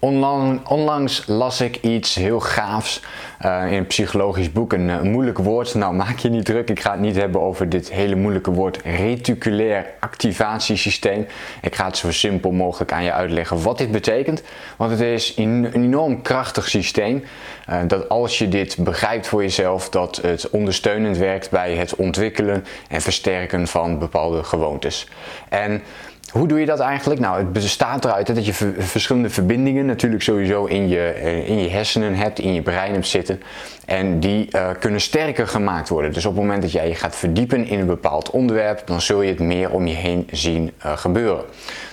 Onlangs las ik iets heel gaafs uh, in een psychologisch boek, een, een, moeilijk woord. Nou, maak je niet druk, ik ga het niet hebben over dit hele moeilijke woord reticulair activatiesysteem. Ik ga het zo simpel mogelijk aan je uitleggen wat dit betekent. Want het is een enorm krachtig systeem. Uh, dat als je dit begrijpt voor jezelf, dat het ondersteunend werkt bij het ontwikkelen en versterken van bepaalde gewoontes. En hoe doe je dat eigenlijk? Nou, het bestaat eruit dat je verschillende verbindingen natuurlijk sowieso in je, eh, in je hersenen hebt, in je brein hebt zitten. En die uh, kunnen sterker gemaakt worden. Dus op het moment dat jij je gaat verdiepen in een bepaald onderwerp, dan zul je het meer om je heen zien uh, gebeuren.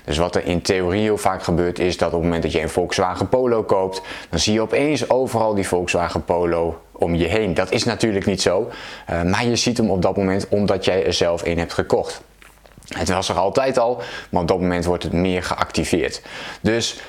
Dus wat er in theorie heel vaak gebeurt, is dat op het moment dat je een Volkswagen Polo koopt, dan zie je opeens overal die Volkswagen Polo om je heen. Dat is natuurlijk niet zo, maar je ziet hem op dat moment omdat jij er zelf een hebt gekocht. Het was er altijd al, maar op dat moment wordt het meer geactiveerd. Dus,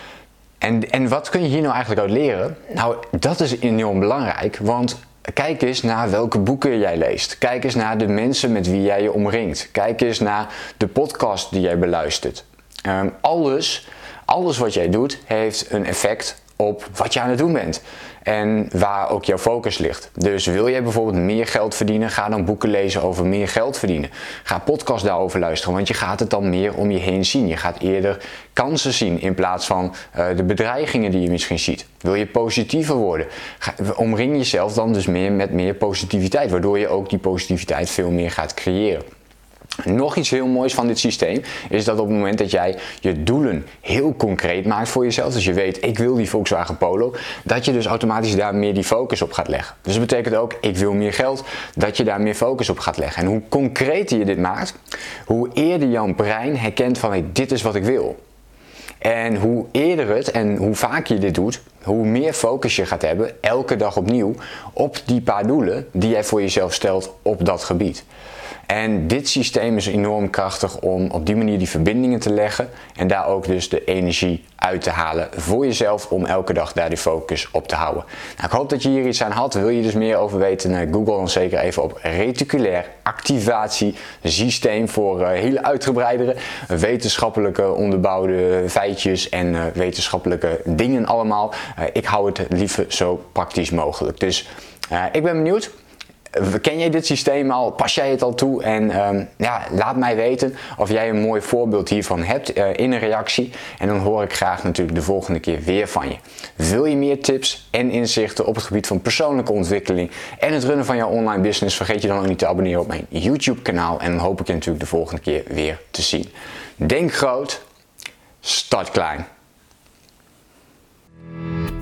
en, en wat kun je hier nou eigenlijk uit leren? Nou, dat is enorm belangrijk, want kijk eens naar welke boeken jij leest. Kijk eens naar de mensen met wie jij je omringt. Kijk eens naar de podcast die jij beluistert. Um, alles, alles wat jij doet heeft een effect op wat je aan het doen bent en waar ook jouw focus ligt. Dus wil jij bijvoorbeeld meer geld verdienen, ga dan boeken lezen over meer geld verdienen. Ga podcasts daarover luisteren, want je gaat het dan meer om je heen zien. Je gaat eerder kansen zien in plaats van uh, de bedreigingen die je misschien ziet. Wil je positiever worden, ga, omring jezelf dan dus meer met meer positiviteit, waardoor je ook die positiviteit veel meer gaat creëren. Nog iets heel moois van dit systeem is dat op het moment dat jij je doelen heel concreet maakt voor jezelf, dus je weet ik wil die Volkswagen Polo, dat je dus automatisch daar meer die focus op gaat leggen. Dus dat betekent ook ik wil meer geld, dat je daar meer focus op gaat leggen. En hoe concreter je dit maakt, hoe eerder jouw brein herkent van hey, dit is wat ik wil. En hoe eerder het en hoe vaak je dit doet, hoe meer focus je gaat hebben, elke dag opnieuw, op die paar doelen die jij voor jezelf stelt op dat gebied. En dit systeem is enorm krachtig om op die manier die verbindingen te leggen en daar ook dus de energie uit te halen voor jezelf om elke dag daar die focus op te houden. Nou, ik hoop dat je hier iets aan had. Wil je dus meer over weten? Google dan zeker even op reticulair activatiesysteem voor uh, hele uitgebreidere wetenschappelijke onderbouwde feitjes en uh, wetenschappelijke dingen allemaal. Ik hou het liever zo praktisch mogelijk. Dus ik ben benieuwd. Ken jij dit systeem al? Pas jij het al toe? En um, ja, laat mij weten of jij een mooi voorbeeld hiervan hebt in een reactie. En dan hoor ik graag natuurlijk de volgende keer weer van je. Wil je meer tips en inzichten op het gebied van persoonlijke ontwikkeling en het runnen van jouw online business? Vergeet je dan ook niet te abonneren op mijn YouTube kanaal. En dan hoop ik je natuurlijk de volgende keer weer te zien. Denk groot, start klein.